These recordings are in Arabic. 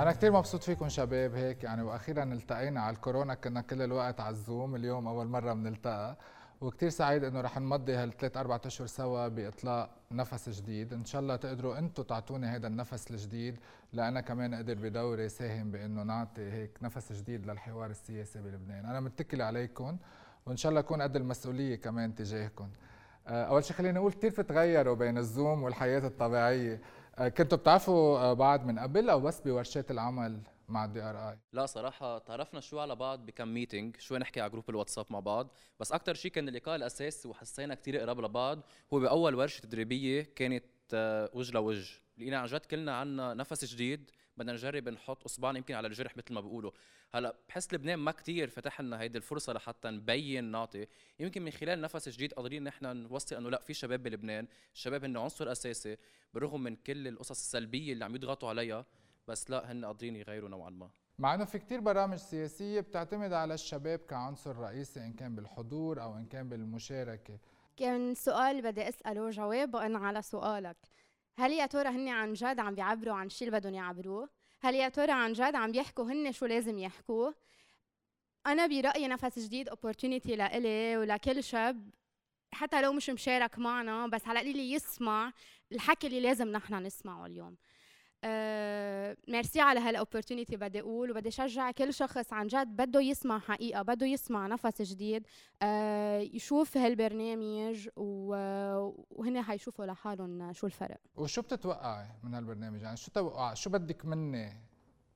أنا كثير مبسوط فيكم شباب هيك يعني وأخيرا التقينا على الكورونا كنا كل الوقت على الزوم اليوم أول مرة بنلتقى. وكثير سعيد إنه رح نمضي هالثلاث أربع أشهر سوا بإطلاق نفس جديد. إن شاء الله تقدروا أنتم تعطوني هذا النفس الجديد لأنا كمان أقدر بدوري ساهم بإنه نعطي هيك نفس جديد للحوار السياسي بلبنان. أنا متكل عليكم وإن شاء الله أكون قد المسؤولية كمان تجاهكم. آه، أول شيء خليني أقول كثير بتغيروا بين الزوم والحياة الطبيعية. كنتوا بتعرفوا آه، بعض من قبل أو بس بورشات العمل مع ال DRI لا صراحة تعرفنا شوي على بعض بكم meeting شوي نحكي على group الواتساب مع بعض. بس أكثر شيء كان اللقاء الأساسي وحسينا كثير قراب لبعض هو بأول ورشة تدريبية كانت وجه لوجه. لقينا عن جد كلنا عنا نفس جديد. بدنا نجرب نحط اصبعنا يمكن على الجرح مثل ما بيقولوا. هلا بحس لبنان ما كتير فتح لنا هيدي الفرصة لحتى نبين نعطي. يمكن من خلال نفس جديد قادرين نحن نوصل إنه لا في شباب بلبنان الشباب هن عنصر أساسي بالرغم من كل القصص السلبية اللي عم يضغطوا عليها بس لا هن قادرين يغيروا نوعا ما. مع إنه في كتير برامج سياسية بتعتمد على الشباب كعنصر رئيسي إن كان بالحضور أو إن كان بالمشاركة. كان سؤال بدي أسأله جوابه أنا على سؤالك. هل يا ترى هن عن جد عم بيعبروا عن شيء اللي بدهم يعبروه؟ هل يا ترى عن جد عم بيحكوا هن شو لازم يحكوا أنا برأيي نفس جديد اوبورتونيتي لإلي ولكل شاب حتى لو مش مشارك معنا بس على القليل يسمع الحكي اللي لازم نحن نسمعه اليوم. آه ميرسي على هالاوبورتونيتي بدي أقول وبدي اشجع كل شخص عن جد بده يسمع حقيقة بده يسمع نفس جديد. آه يشوف هالبرنامج وهن حيشوفوا لحالهم شو الفرق. وشو بتتوقعي من هالبرنامج؟ يعني شو توقع؟ شو بدك مني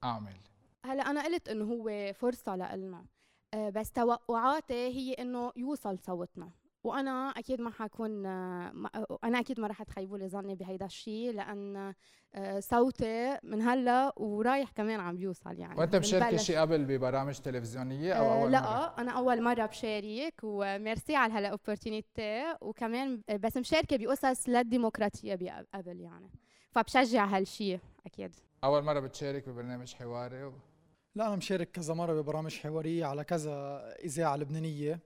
أعمل؟ هلأ أنا قلت إنه هو فرصة لنا آه بس توقعاتي هي إنه يوصل صوتنا. وأنا أكيد ما حكون أنا أكيد ما رح تخيبوا لي ظني بهيدا الشيء لأن آه، صوتي من هلأ ورايح كمان عم بيوصل يعني. وأنت مشاركه شيء قبل ببرامج تلفزيونية أو آه، أول لا مرة؟ أنا أول مرة بشارك وميرسي على هلا اوبورتونيتي وكمان بس مشاركة بقصص للديمقراطية قبل يعني. فبشجع هالشيء أكيد. أول مرة بتشارك ببرنامج حواري و... لا أنا مشارك كذا مرة ببرامج حوارية على كذا إذاعة لبنانية.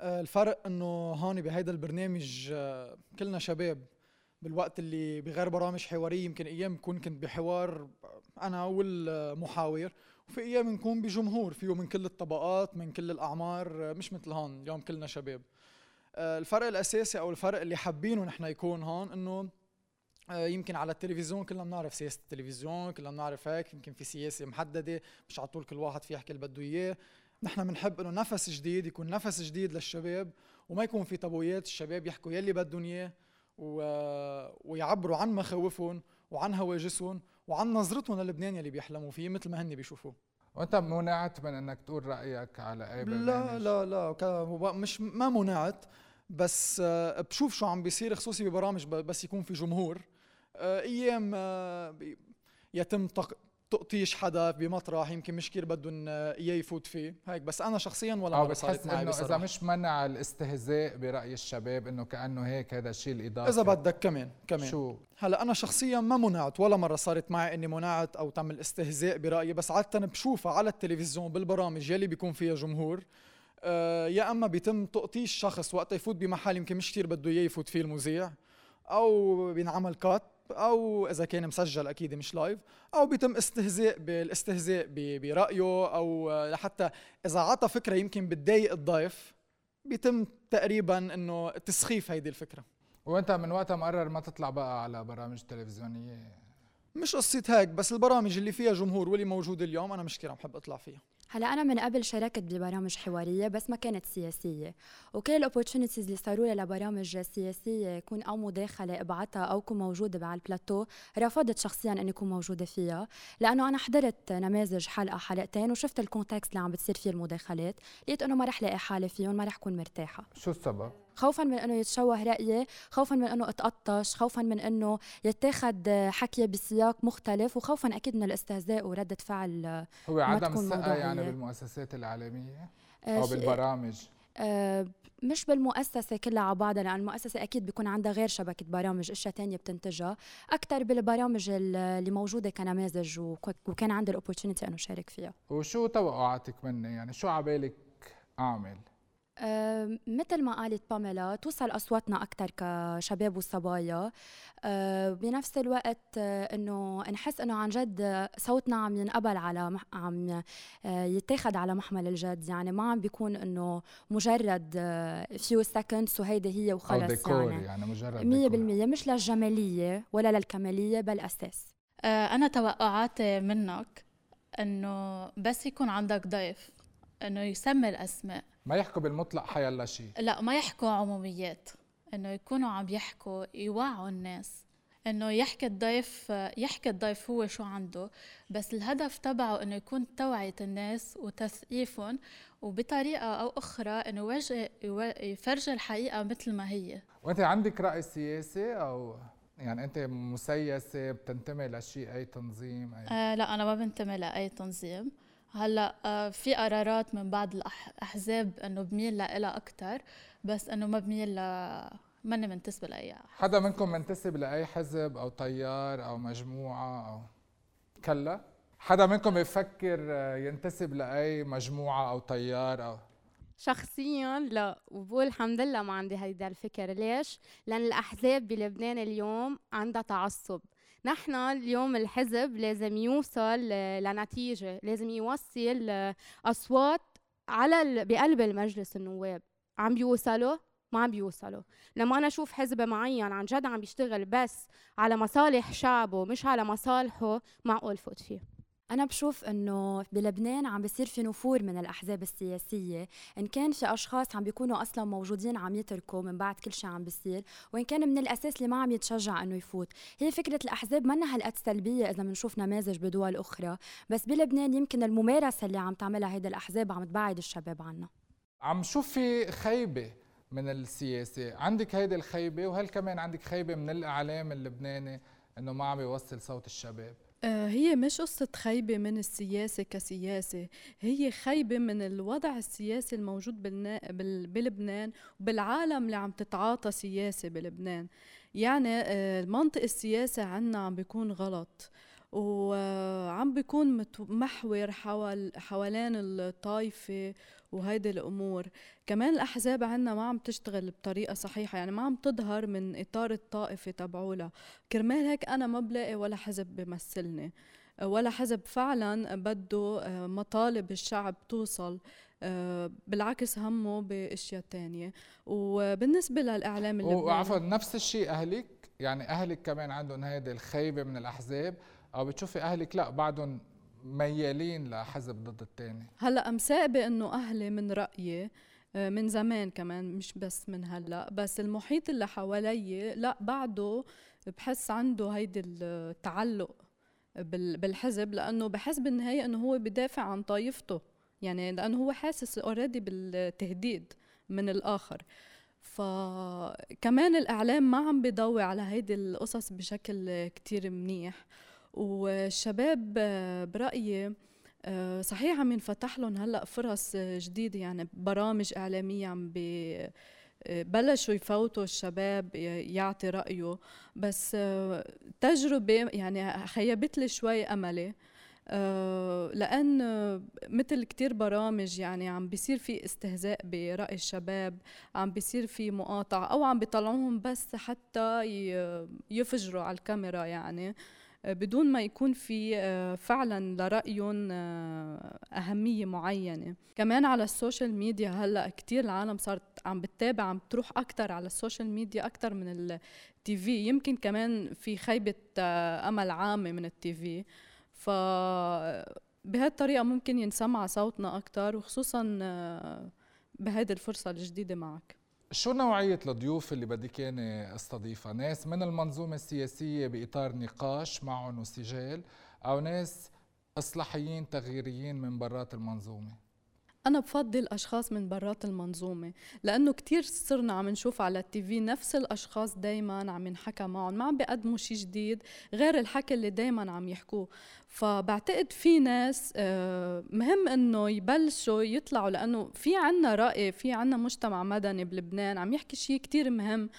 الفرق إنه هون بهيدا البرنامج آه، كلنا شباب بالوقت اللي بغير برامج حوارية يمكن أيام بكون كنت بحوار أنا والمحاور وفي أيام نكون بجمهور فيه من كل الطبقات من كل الأعمار آه، مش مثل هون اليوم كلنا شباب. الفرق الأساسي أو الفرق اللي حابينه نحن يكون هون إنه يمكن على التلفزيون كلنا بنعرف سياسة التلفزيون كلنا بنعرف هيك يمكن في سياسة محددة مش على طول كل واحد في يحكي اللي بده إياه. نحن بنحب إنه نفس جديد يكون نفس جديد للشباب وما يكون في تابويات الشباب يحكوا يلي بدهم اياه ويعبروا عن مخاوفهم وعن هواجسهم وعن نظرتهم للبنان يلي بيحلموا فيه مثل ما هن بيشوفوه وأنت منعت من إنك تقول رأيك على اي برنامج لا لا لا مش ما منعت بس آه، بشوف شو عم بيصير خصوصي ببرامج بس يكون في جمهور. آه، أيام آه، يتم تقطيش حدا بمطرح يمكن مش كثير بدهم إياه يفوت فيه. هيك بس أنا شخصيا ولا مره صارت معي إنه إذا مش منع الاستهزاء برأي الشباب إنه كأنه هيك هذا الشيء الإضافي. إذا بدك كمان كمان. شو؟ هلا أنا شخصيا ما منعت ولا مرة صارت معي إني منعت أو تعمل استهزاء برأيي بس عادة بشوفها على التلفزيون بالبرامج يلي بيكون فيها جمهور. آه يا أما بيتم تقطيش شخص وقت يفوت بمحل يمكن مش كثير بده إياه يفوت فيه المذيع أو بينعمل cut أو إذا كان مسجل أكيد مش live أو بيتم استهزاء بالاستهزاء برأيه أو لحتى إذا عطى فكرة يمكن بتضايق الضيف بيتم تقريبا إنه تسخيف هيدي الفكرة. وأنت من وقتها مقرر ما تطلع بقى على برامج تلفزيونية؟ مش قصة هيك بس البرامج اللي فيها جمهور واللي موجودة اليوم أنا مش كثير عم بحب أطلع فيها. هلا أنا من قبل شاركت ببرامج حوارية بس ما كانت سياسية. وكل ال opportunities اللي صاروا لي لبرامج سياسية يكون أو مداخلة إبعتها أو كون موجودة على البلاتو رفضت شخصيا إني اكون موجودة فيها لأنه أنا حضرت نماذج حلقة حلقتين وشفت ال context اللي عم بتصير فيه المداخلات لقيت إنه ما رح لاقي حالي فيهم ما رح اكون مرتاحة. شو السبب؟ خوفا من إنه يتشوه رايي خوفا من إنه اتقطش خوفا من إنه يتاخد حكي بسياق مختلف وخوفا أكيد من الاستهزاء وردة فعل هو عدم الثقه يعني بالمؤسسات الاعلاميه أو بالبرامج؟ آه مش بالمؤسسة كلها على بعضها لأن المؤسسة أكيد بيكون عندها غير شبكة برامج أشياء تانية بتنتجها. أكثر بالبرامج اللي موجودة كنماذج وكان عندي الاوبورتونيتي انه شارك فيها. وشو توقعاتك مني؟ يعني شو عبالك أعمل؟ أه مثل ما قالت باميلا توصل أصواتنا أكثر كشباب وصبايا. أه بنفس الوقت أه إنه نحس إنه عن جد صوتنا عم ينقبل على مح عم أه يتاخد على محمل الجد. يعني ما عم بيكون إنه مجرد few seconds وهيدي هي وخلص. يعني يعني مجرد 100% ديكور. مش للجمالية ولا للكمالية بل أساس. آه، أنا توقعاتي منك إنه بس يكون عندك ضيف إنه يسمي الأسماء. ما يحكوا بالمطلق حيلا شيء لا ما يحكوا عموميات. إنه يكونوا عم يحكوا يوعوا الناس. إنه يحكي الضيف يحكي الضيف هو شو عنده. بس الهدف تبعه إنه يكون توعية الناس وتثقيفهم وبطريقة أو أخرى إنه يوجه يو- يفرجي الحقيقة مثل ما هي. وأنت عندك رأي سياسي أو يعني أنت مسيسة بتنتمي لشيء أي تنظيم أي؟ آه لا أنا ما بنتمي لأي تنظيم. هلا آه في قرارات من بعض الأحزاب إنه بميل لها أكتر بس إنه ما بميل ل ماني منتسبة لأي حدا منكم منتسب لأي حزب أو تيار أو مجموعة أو كلا؟ حدا منكم بيفكر آه، ينتسب لأي مجموعة أو تيار أو؟ شخصيا لا وبقول الحمد لله ما عندي هيدا الفكر. ليش؟ لأن الأحزاب بلبنان اليوم عندها تعصب. نحن اليوم الحزب لازم يوصل ل- لنتيجة لازم يوصل آه، أصوات على ال- بقلب المجلس النواب. عم بيوصلوا؟ ما عم بيوصلوا. لما أنا أشوف حزب معين عن جد عم بيشتغل بس على مصالح شعبه مش على مصالحه معقول فوت فيه. أنا بشوف إنه بلبنان عم بيصير في نفور من الأحزاب السياسية، إن كان في أشخاص عم بيكونوا أصلا موجودين عم يتركوا من بعد كل شيء عم بيصير، وإن كان من الأساس اللي ما عم يتشجع إنه يفوت، هي فكرة الأحزاب منا هالقد سلبية إذا بنشوف نماذج بدول أخرى، بس بلبنان يمكن الممارسة اللي عم تعملها هيدا الأحزاب عم تبعد الشباب عنا. عم شوف في خيبة من السياسة. عندك هيدي الخيبة وهل كمان عندك خيبة من الإعلام اللبناني إنه ما عم يوصل صوت الشباب؟ هي مش قصة خيبة من السياسة كسياسة هي خيبة من الوضع السياسي الموجود. بلبنان وبالعالم اللي عم تتعاطى سياسة بلبنان يعني آه، المنطق السياسي عنا عم بيكون غلط وعم بيكون مت- محور حول حوالين الطائفة وهيدي الأمور. كمان الأحزاب عنا ما عم تشتغل بطريقة صحيحة يعني ما عم تظهر من إطار الطائفة تبعولها. كرمال هيك أنا ما بلاقي ولا حزب بيمثلني ولا حزب فعلا بده آه، مطالب الشعب توصل آه، بالعكس همه بأشياء تانية. وبالنسبة للإعلام اللبناني. وعفوا نفس الشيء أهلك يعني أهلك كمان عندهم هيدي الخيبة من الأحزاب. أو بتشوفي أهلك لا بعدهم ميالين لحزب ضد الثاني هلأ مساقبه إنه أهلي من رأيي آه، من زمان كمان مش بس من هلأ بس المحيط اللي حوالي لا بعده بحس عنده هيدي التعلق بال- بالحزب لأنه بحس بالنهاية إنه هو بدافع عن طائفته يعني لأنه هو حاسس اوريدي بالتهديد من الآخر. فكمان الإعلام ما عم بيضوي على هيدي القصص بشكل كتير منيح. والشباب آه، برأيي آه، صحيح عم ينفتح لهم هلأ فرص آه، جديدة يعني برامج إعلامية عم بلشوا يفوتوا الشباب يعطي رأيه. بس تجربة يعني خيبت لي شوي لأن آه، مثل كتير برامج يعني عم بيصير في استهزاء برأي الشباب عم بيصير في مقاطعة أو عم بيطلعوهم بس حتى يفجروا على الكاميرا يعني. بدون ما يكون في آه، فعلا لرأيهم آه، أهمية معينة. كمان على ال social media هلأ كتير العالم صارت عم بتتابع عم تروح أكتر على ال social media أكتر من ال TV يمكن كمان في خيبة آه، أمل عامة من ال TV ف بهالطريقة ممكن ينسمع صوتنا أكتر وخصوصا بهيدي الفرصة الجديدة معك. شو نوعية الضيوف اللي بدك ياني أستضيفها؟ ناس من المنظومة السياسية بإطار نقاش معهم وسجال أو ناس إصلاحيين تغييريين من برات المنظومة؟ أنا بفضل أشخاص من برات المنظومة لأنه كتير صرنا عم نشوف على التي في نفس الأشخاص دايما عم ينحكى معهم ما عم بيقدموا شيء جديد غير الحكي اللي دايما عم يحكوه. فبعتقد في ناس آه، مهم إنه يبلشوا يطلعوا لأنه في عنا رأي في عنا مجتمع مدني بلبنان عم يحكي شيء كتير مهم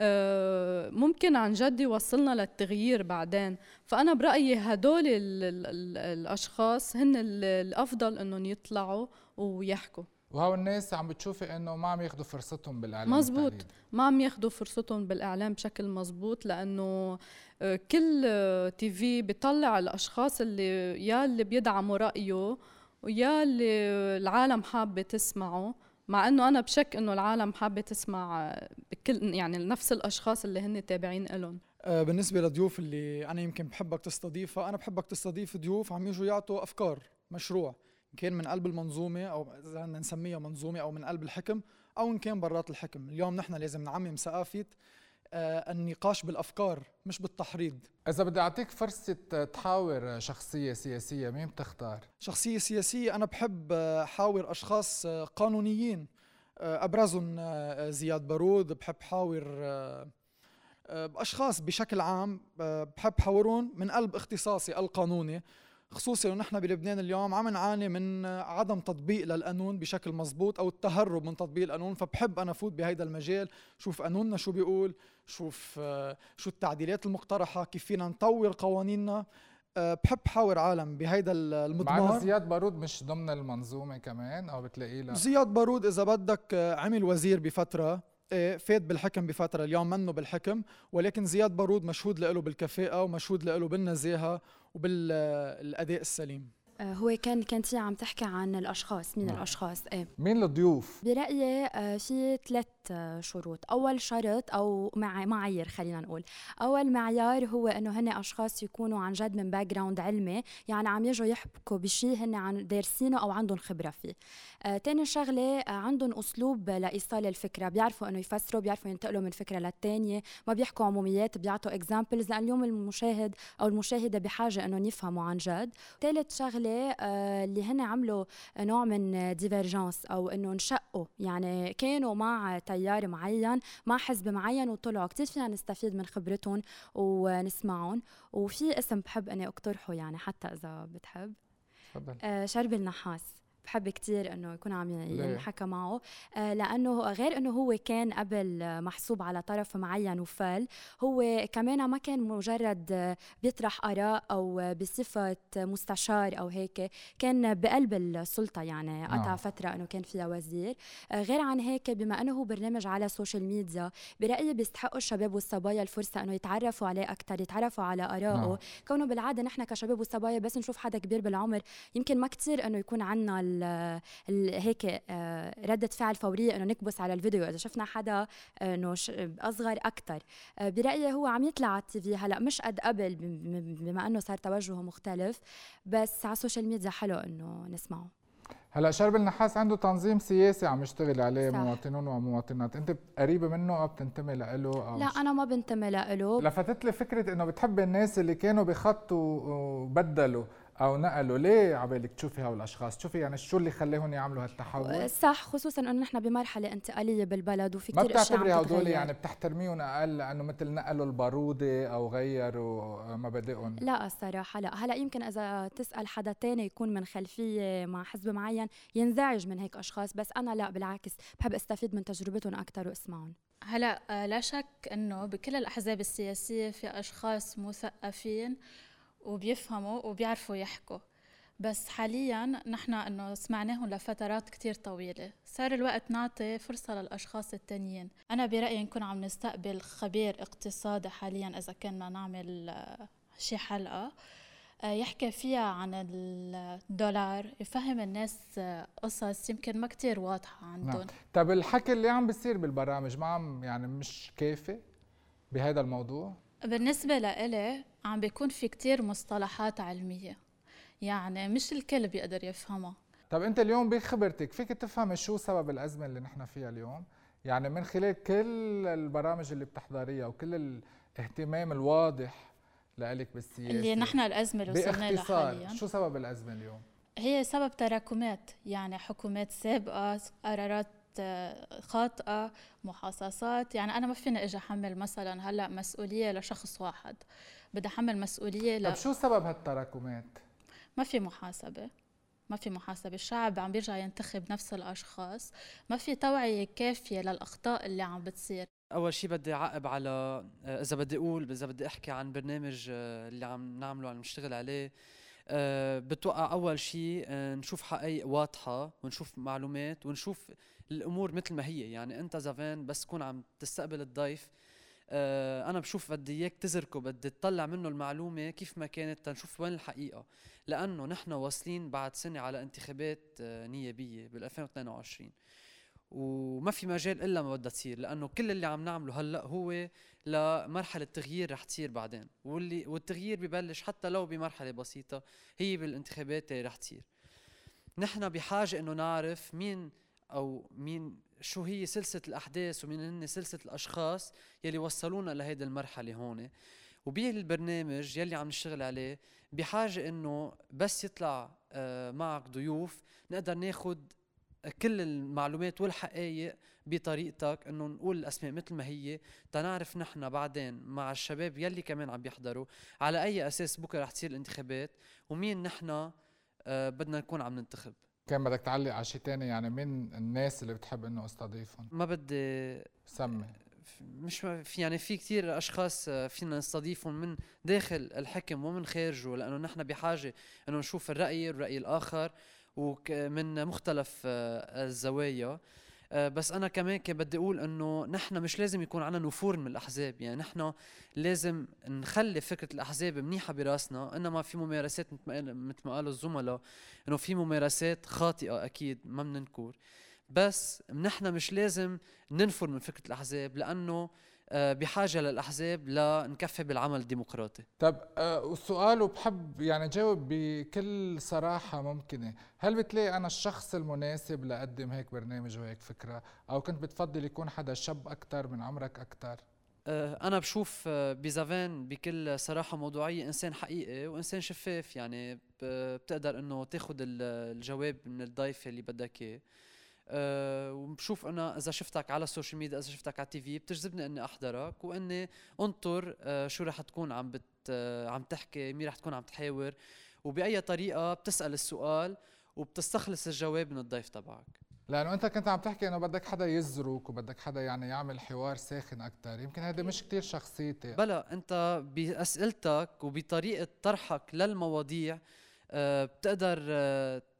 آه، ممكن عن جد يوصلنا للتغيير بعدين. فأنا برأيي هدول ال ال ال الأشخاص هن ال- الأفضل إنهم يطلعوا ويحكوا وهو الناس عم بتشوفي إنه ما عم ياخذوا فرصتهم بالإعلام مزبوط. التقليدي. ما عم ياخذوا فرصتهم بالإعلام بشكل مزبوط لأنه آه، كل آه، تي في بيطلع الأشخاص اللي يا اللي بيدعموا رأيه ويا اللي العالم حابة تسمعه مع إنه أنا بشك إنه العالم حابة تسمع آه، كل يعني نفس الأشخاص اللي هن تابعين لهم بالنسبة للضيوف اللي أنا يمكن بحبك تستضيفها أنا بحبك تستضيف ضيوف عم يجوا يعطوا أفكار مشروع كان من قلب المنظومة أو إذا بدنا نسميها منظومة أو من قلب الحكم أو إن كان برات الحكم. اليوم نحن لازم نعمم ثقافة آه، النقاش بالأفكار مش بالتحريض. إذا بدي أعطيك فرصة تحاور شخصية سياسية مين بتختار؟ شخصية سياسية أنا بحب آه، حاور أشخاص آه، قانونيين. آه، أبرزهم آه، زياد بارود بحب حاور آه، آه، أشخاص بشكل عام آه، بحب حاورهم من قلب اختصاصي القانوني. خصوصي إنه نحن بلبنان اليوم عم نعاني من عدم تطبيق للقانون بشكل مزبوط أو التهرب من تطبيق القانون فبحب أنا فوت بهيدا المجال شوف قانوننا شو بيقول شوف آه، شو التعديلات المقترحة كيف فينا نطور قوانيننا. آه، بحب حاور عالم بهيدا ال- مع المضمار زياد بارود مش ضمن المنظومة كمان أو بتلاقيه لا. زياد بارود إذا بدك آه، عمل وزير بفترة. فات بالحكم بفترة اليوم منه بالحكم ولكن زياد بارود مشهود له بالكفاءة ومشهود له بالنزاهة وبالأداء السليم. آه، هو كان كانتي عم تحكي عن الأشخاص مين نعم. الأشخاص؟ إيه مين الضيوف؟ برأيي آه، في ثلاث آه، شروط. أول شرط أو مع معايير خلينا نقول. أول معيار هو أنه هن أشخاص يكونوا عن جد من background علمي يعني عم يجوا يحكوا بشيء هن دارسينه أو عندهم خبرة فيه. آه، تاني شغلة آه، عندهم أسلوب لإيصال الفكرة. بيعرفوا أنه يفسروا بيعرفوا ينتقلوا من فكرة للتانية. ما بيحكوا عموميات بيعطوا examples لأن اليوم المشاهد أو المشاهدة بحاجة أنه يفهموا عن جد. ثالث شغلة آه، اللي هن عملوا نوع من ديفيرجنس أو إنه انشقوا. يعني كانوا مع تيار معين مع حزب معين وطلعوا. كثير فينا نستفيد من خبرتهم ونسمعهم. وفي اسم بحب إني أقترحه يعني حتى إذا بتحب. تفضل. آه شرب النحاس. بحب كتير إنه يكون عم؟ ينحكى معه آه لأنه غير إنه هو كان قبل آه، محسوب على طرف معين وفال هو كمان ما كان مجرد آه، بيطرح آراء أو آه، بصفة مستشار أو هيك كان بقلب السلطة يعني قطع نعم. فترة إنه كان فيها وزير آه غير عن هيك بما إنه هو برنامج على ال social media برأيي بيستحقوا الشباب والصبايا الفرصة إنه يتعرفوا عليه أكثر يتعرفوا على آرائه نعم. كونه بالعادة نحن كشباب وصبايا بس نشوف حدا كبير بالعمر يمكن ما كتير إنه يكون عنا ال هيك آه، ردة فعل فورية إنه نكبس على الفيديو. إذا شفنا حدا آه، إنه أصغر أكثر برأيي هو عم يطلع على ال TV هلأ مش قد قبل بم- بما إنه صار توجهه مختلف بس على ال social media حلو إنه نسمعه. هلأ شربل نحاس عنده تنظيم سياسي عم يشتغل عليه صح. مواطنون ومواطنات. أنت قريبة منه أو بتنتمي له أو لا مش- أنا ما بنتمي له لفتت لي فكرة إنه بتحب الناس اللي كانوا بخط وبدلوا. أو نقلوا ليه عبالك تشوفي هول الأشخاص؟ تشوفي يعني شو اللي خلاهم يعملوا هالتحول؟ صح خصوصا إنه نحن بمرحلة انتقالية بالبلد وفي ما كثير أشياء بتعتبري هدول يعني بتحترميهم أقل لأنه مثل نقلوا البارودة أو غيروا مبادئهم؟ لا الصراحة لا. هلأ يمكن إذا تسأل حدا تاني يكون من خلفية مع حزب معين ينزعج من هيك أشخاص بس أنا لا بالعكس بحب أستفيد من تجربتهم أكثر وأسمعهم. هلأ آه، لا شك إنه بكل الأحزاب السياسية في أشخاص مثقفين وبيفهموا وبيعرفوا يحكوا. بس حاليا نحن إنه سمعناهم لفترات كتير طويلة. صار الوقت نعطي فرصة للأشخاص التانيين. أنا برأيي نكون عم نستقبل خبير اقتصادي حاليا إذا كنا نعمل آه، شي حلقة آه، يحكي فيها عن الدولار يفهم الناس آه، قصص يمكن ما كتير واضحة عندهم. نعم. طب الحكي اللي عم بيصير بالبرامج ما عم يعني مش كافي بهذا الموضوع؟ بالنسبة لإلي عم بيكون في كتير مصطلحات علمية. يعني مش الكل بيقدر يفهمها. طب انت اليوم بخبرتك فيك تفهمي شو سبب الأزمة اللي نحن فيها اليوم؟ يعني من خلال كل البرامج اللي بتحضريها وكل الاهتمام الواضح لإلك بالسياسة. اللي نحن الأزمة اللي وصلنا لها حاليا. شو سبب الأزمة اليوم؟ هي سبب تراكمات يعني حكومات سابقة قرارات آه، خاطئة محاصصات. يعني أنا ما فيني أجي أحمل مثلا هلأ مسؤولية لشخص واحد. بدي أحمل مسؤولية ل... طب شو سبب هالتراكمات؟ ما في محاسبة. ما في محاسبة. الشعب عم بيرجع ينتخب نفس الأشخاص. ما في توعية كافية للأخطاء اللي عم بتصير. أول شيء بدي أعقب على آه، إذا بدي أقول إذا بدي أحكي عن برنامج آه، اللي عم نعمله عم نشتغل عليه. أه بتوقع أول شيء نشوف حقائق واضحة ونشوف معلومات ونشوف الأمور مثل ما هي. يعني أنت زافان بس تكون عم تستقبل الضيف أنا بشوف بدي إياك تزركه بدي تطلع منه المعلومة كيف ما كانت تنشوف وين الحقيقة. لأنه نحن واصلين بعد سنة على انتخابات أه نيابية بال 2022 وما في مجال إلا ما بدها تصير لأنه كل اللي عم نعمله هلأ هو لمرحلة تغيير رح تصير بعدين. واللي والتغيير ببلش حتى لو بمرحلة بسيطة هي بالانتخابات اللي رح تصير. نحن بحاجة إنه نعرف مين أو مين شو هي سلسلة الأحداث ومين هن سلسلة الأشخاص يلي وصلونا لهيدي المرحلة هون. وبالبرنامج يلي عم نشتغل عليه بحاجة إنه بس يطلع آه، معك ضيوف نقدر ناخد كل المعلومات والحقائق بطريقتك إنه نقول الأسماء مثل ما هي تنعرف نحن بعدين مع الشباب يلي كمان عم بيحضروا على أي أساس بكرة رح تصير الانتخابات ومين نحن آه بدنا نكون عم ننتخب. كان بدك تعلق على شيء ثاني يعني مين الناس اللي بتحب إنه أستضيفهم؟ ما بدي سمي. مش في يعني في كثير أشخاص آه، فينا نستضيفهم من داخل الحكم ومن خارجه لأنه نحن بحاجة إنه نشوف الرأي الرأي الآخر ومن مختلف آه، الزوايا. بس أنا كمان كان بدي أقول إنه نحن مش لازم يكون عندنا نفور من الأحزاب. يعني نحن لازم نخلي فكرة الأحزاب منيحة براسنا إنما في ممارسات مثل ما قالوا الزملاء. إنه في ممارسات خاطئة أكيد ما بننكر بس نحن مش لازم ننفر من فكرة الأحزاب لأنه آه، بحاجة للأحزاب لنكفي بالعمل الديمقراطي. طب آه، والسؤال وبحب يعني جاوب بكل صراحة ممكنة. هل بتلاقي أنا الشخص المناسب لأقدم هيك برنامج وهيك فكرة؟ أو كنت بتفضل يكون حدا شاب أكتر من عمرك أكتر؟ آه، أنا بشوف بزافان بكل صراحة موضوعية إنسان حقيقي وإنسان شفاف. يعني بتقدر إنه تاخذ الجواب من الضيف اللي بدك إياه. أه وبشوف أنا إذا شفتك على ال social media إذا شفتك على ال TV بتجذبني إني أحضرك وإني أنطر أه شو رح تكون عم بت أه عم تحكي مين رح تكون عم تحاور وبأي طريقة بتسأل السؤال وبتستخلص الجواب من الضيف تبعك. لأنه أنت كنت عم تحكي إنه بدك حدا يزرك وبدك حدا يعني يعمل حوار ساخن أكثر يمكن هذا مش كتير شخصيتي. بلا أنت بأسئلتك وبطريقة طرحك للمواضيع بتقدر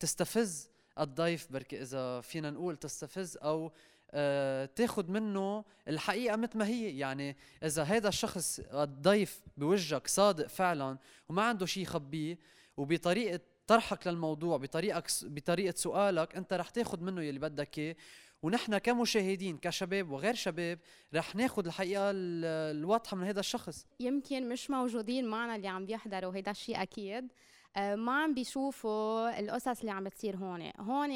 تستفز الضيف بركي إذا فينا نقول تستفز أو آه تاخذ منه الحقيقة مثل ما هي. يعني إذا هذا الشخص الضيف بوجهك صادق فعلا وما عنده شيء يخبيه وبطريقة طرحك للموضوع بطريقك بطريقة سؤالك أنت رح تاخذ منه يلي بدك إياه. ونحن كمشاهدين كشباب وغير شباب رح ناخذ الحقيقة الواضحة من هذا الشخص. يمكن مش موجودين معنا اللي عم بيحضروا هيدا الشيء أكيد. ما عم بيشوفوا القصص اللي عم بتصير هون. هون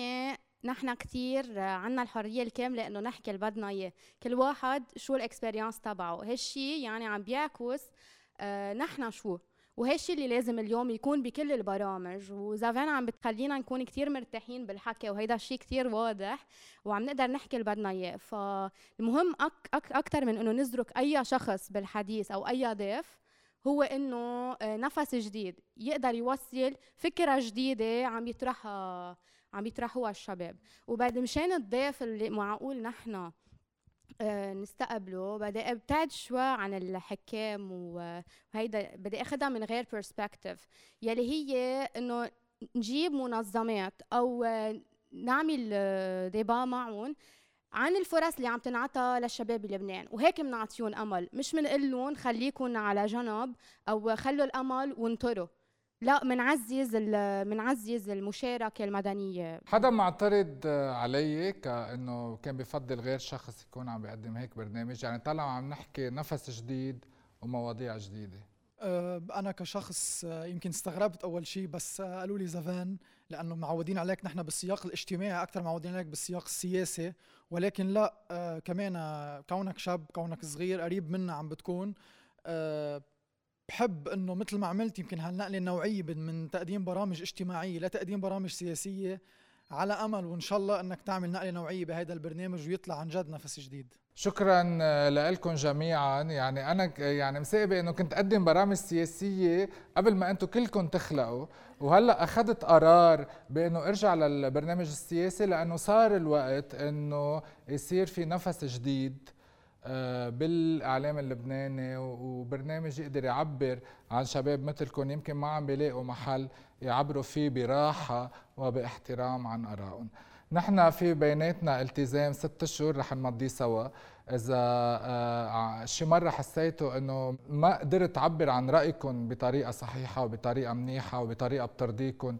نحن كثير عنا الحرية الكاملة إنه نحكي اللي بدنا إياه، كل واحد شو الاكسبيرينس تبعه، هالشي يعني عم بيعكس آه نحن شو، وهالشي اللي لازم اليوم يكون بكل البرامج. وزافان عم بتخلينا نكون كتير مرتاحين بالحكي وهيدا الشيء كتير واضح وعم نقدر نحكي اللي بدنا إياه. فالمهم أك أك أكثر من إنه نزرك أي شخص بالحديث أو أي ضيف هو إنه آه، نفس جديد يقدر يوصل فكرة جديدة عم يطرحها عم يطرحوها الشباب. وبعد مشان الضيف اللي معقول نحن آه، نستقبله بدي أبتعد شوي عن الحكام وهيدا بدي اخذها من غير برسبكتيف يلي هي إنه نجيب منظمات أو نعمل ديبا معهم عن الفرص اللي عم تنعطى للشباب بلبنان. وهيك بنعطيهم أمل. مش بنقول لهم خليكم على جنب أو خلوا الأمل وانطروا. لا منعزز منعزز المشاركة المدنية. حدا معترض علي كأنه كان بفضل غير شخص يكون عم بيقدم هيك برنامج؟ يعني طلع عم نحكي نفس جديد ومواضيع جديدة. أنا كشخص أه، يمكن استغربت أول شيء بس أه، قالوا لي زفان لأنه معودين عليك نحن بالسياق الاجتماعي أكثر معودين عليك بالسياق السياسي. ولكن لا آه كمان كونك شاب كونك صغير قريب منا عم بتكون آه بحب إنه مثل ما عملت يمكن هالنقلة النوعية من تقديم برامج اجتماعية لتقديم برامج سياسية على أمل وإن شاء الله أنك تعمل نقلة نوعية بهذا البرنامج ويطلع عن جد نفس جديد. شكرا لكم جميعا. يعني أنا يعني مسابق إنه كنت أقدم برامج سياسية قبل ما أنتم كلكم تخلقوا وهلأ أخذت قرار بإنه أرجع للبرنامج السياسي لأنه صار الوقت إنه يصير في نفس جديد. آه، بالإعلام اللبناني وبرنامج يقدر يعبر عن شباب مثلكم يمكن ما عم بيلاقوا محل يعبروا فيه براحة وباحترام عن آرائهم. نحن في بيناتنا التزام ست شهور رح نمضيه سوا. إذا آه شي مرة حسيتوا إنه ما قدرت أعبر عن رأيكم بطريقة صحيحة وبطريقة منيحة وبطريقة بترضيكم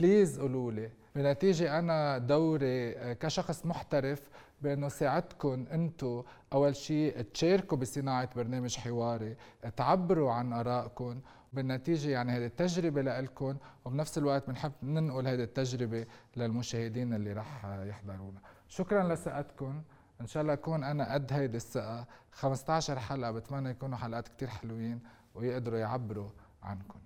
بليز قولوا لي. بنتيجة أنا دوري آه، كشخص محترف بانه ساعدكم أنتم أول شيء تشاركوا بصناعة برنامج حواري. تعبروا عن ارائكم بالنتيجة يعني هذه التجربة لكم وبنفس الوقت بنحب ننقل هذه التجربة للمشاهدين اللي رح يحضرونا. شكرا لثقتكم إن شاء الله أكون أنا قد هيدي الثقة. 15 حلقة بتمنى يكونوا حلقات كتير حلوين ويقدروا يعبروا عنكم